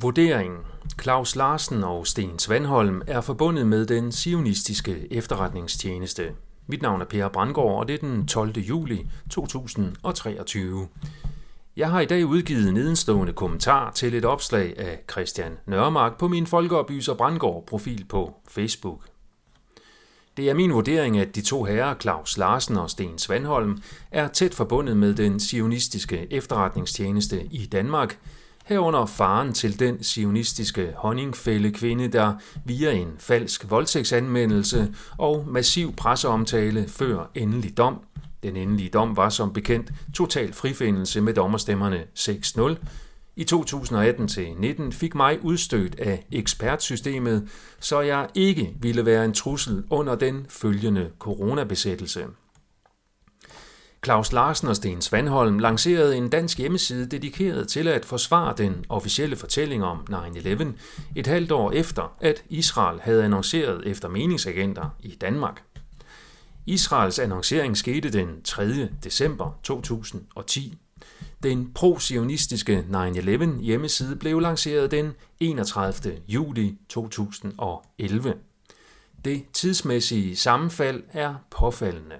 Vurderingen Claus Larsen og Sten Svanholm er forbundet med den sionistiske efterretningstjeneste. Mit navn er Per Brandgaard, og det er den 12. juli 2023. Jeg har i dag udgivet nedenstående kommentar til et opslag af Christian Nørmark på min Folkeoplyser Brandgaard profil på Facebook. Det er min vurdering, at de to herrer, Claus Larsen og Sten Svanholm, er tæt forbundet med den sionistiske efterretningstjeneste i Danmark, herunder faren til den sionistiske honningfælde kvinde, der via en falsk voldtægtsanmeldelse og massiv presseomtale før endelig dom. Den endelige dom var som bekendt total frifindelse med dommerstemmerne 6-0. I 2018-19 fik mig udstødt af ekspertsystemet, så jeg ikke ville være en trussel under den følgende coronabesættelse. Claus Larsen og Sten Svanholm lancerede en dansk hjemmeside dedikeret til at forsvare den officielle fortælling om 9-11 et halvt år efter, at Israel havde annonceret efter meningsagenter i Danmark. Israels annoncering skete den 3. december 2010. Den pro-sionistiske 9-11 hjemmeside blev lanceret den 31. juli 2011. Det tidsmæssige sammenfald er påfaldende.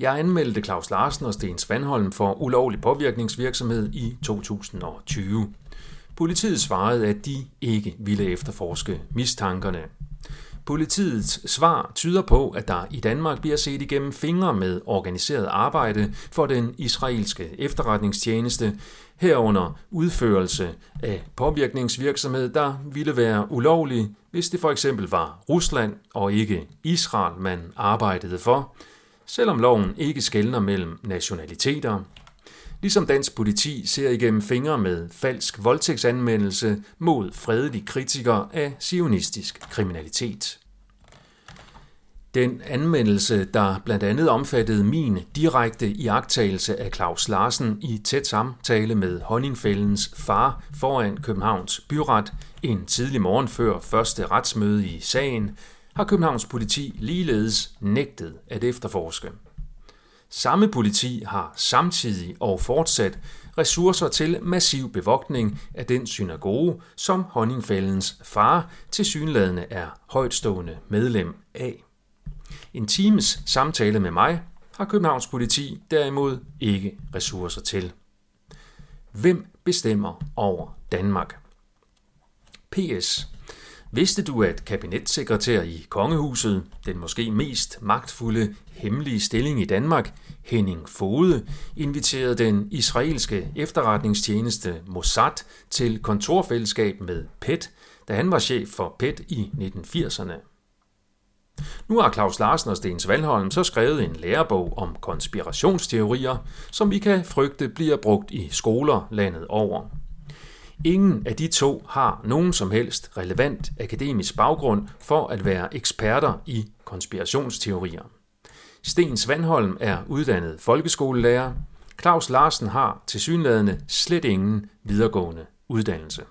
Jeg anmeldte Claus Larsen og Sten Svanholm for ulovlig påvirkningsvirksomhed i 2020. Politiet svarede, at de ikke ville efterforske mistankerne. Politiets svar tyder på, at der i Danmark bliver set igennem fingre med organiseret arbejde for den israelske efterretningstjeneste, herunder udførelse af påvirkningsvirksomhed, der ville være ulovlig, hvis det for eksempel var Rusland og ikke Israel, man arbejdede for, selvom loven ikke skældner mellem nationaliteter. Ligesom dansk politi ser igennem fingre med falsk voldtægtsanmeldelse mod fredelige kritikere af sionistisk kriminalitet. Den anmeldelse, der blandt andet omfattede min direkte iagtagelse af Claus Larsen i tæt samtale med Honningfældens far foran Københavns Byret en tidlig morgen før første retsmøde i sagen, har Københavns politi ligeledes nægtet at efterforske. Samme politi har samtidig og fortsat ressourcer til massiv bevogtning af den synagoge, som Honningfældens far til synladende er højtstående medlem af. En times samtale med mig har Københavns politi derimod ikke ressourcer til. Hvem bestemmer over Danmark? PS. Vidste du, at kabinetssekretær i Kongehuset, den måske mest magtfulde hemmelige stilling i Danmark, Henning Fode, inviterede den israelske efterretningstjeneste Mossad til kontorfællesskab med PET, da han var chef for PET i 1980'erne. Nu har Claus Larsen og Sten Svalholm så skrevet en lærebog om konspirationsteorier, som vi kan frygte bliver brugt i skoler landet over. Ingen af de to har nogen som helst relevant akademisk baggrund for at være eksperter i konspirationsteorier. Sten Svanholm er uddannet folkeskolelærer. Claus Larsen har til synlædende slet ingen videregående uddannelse.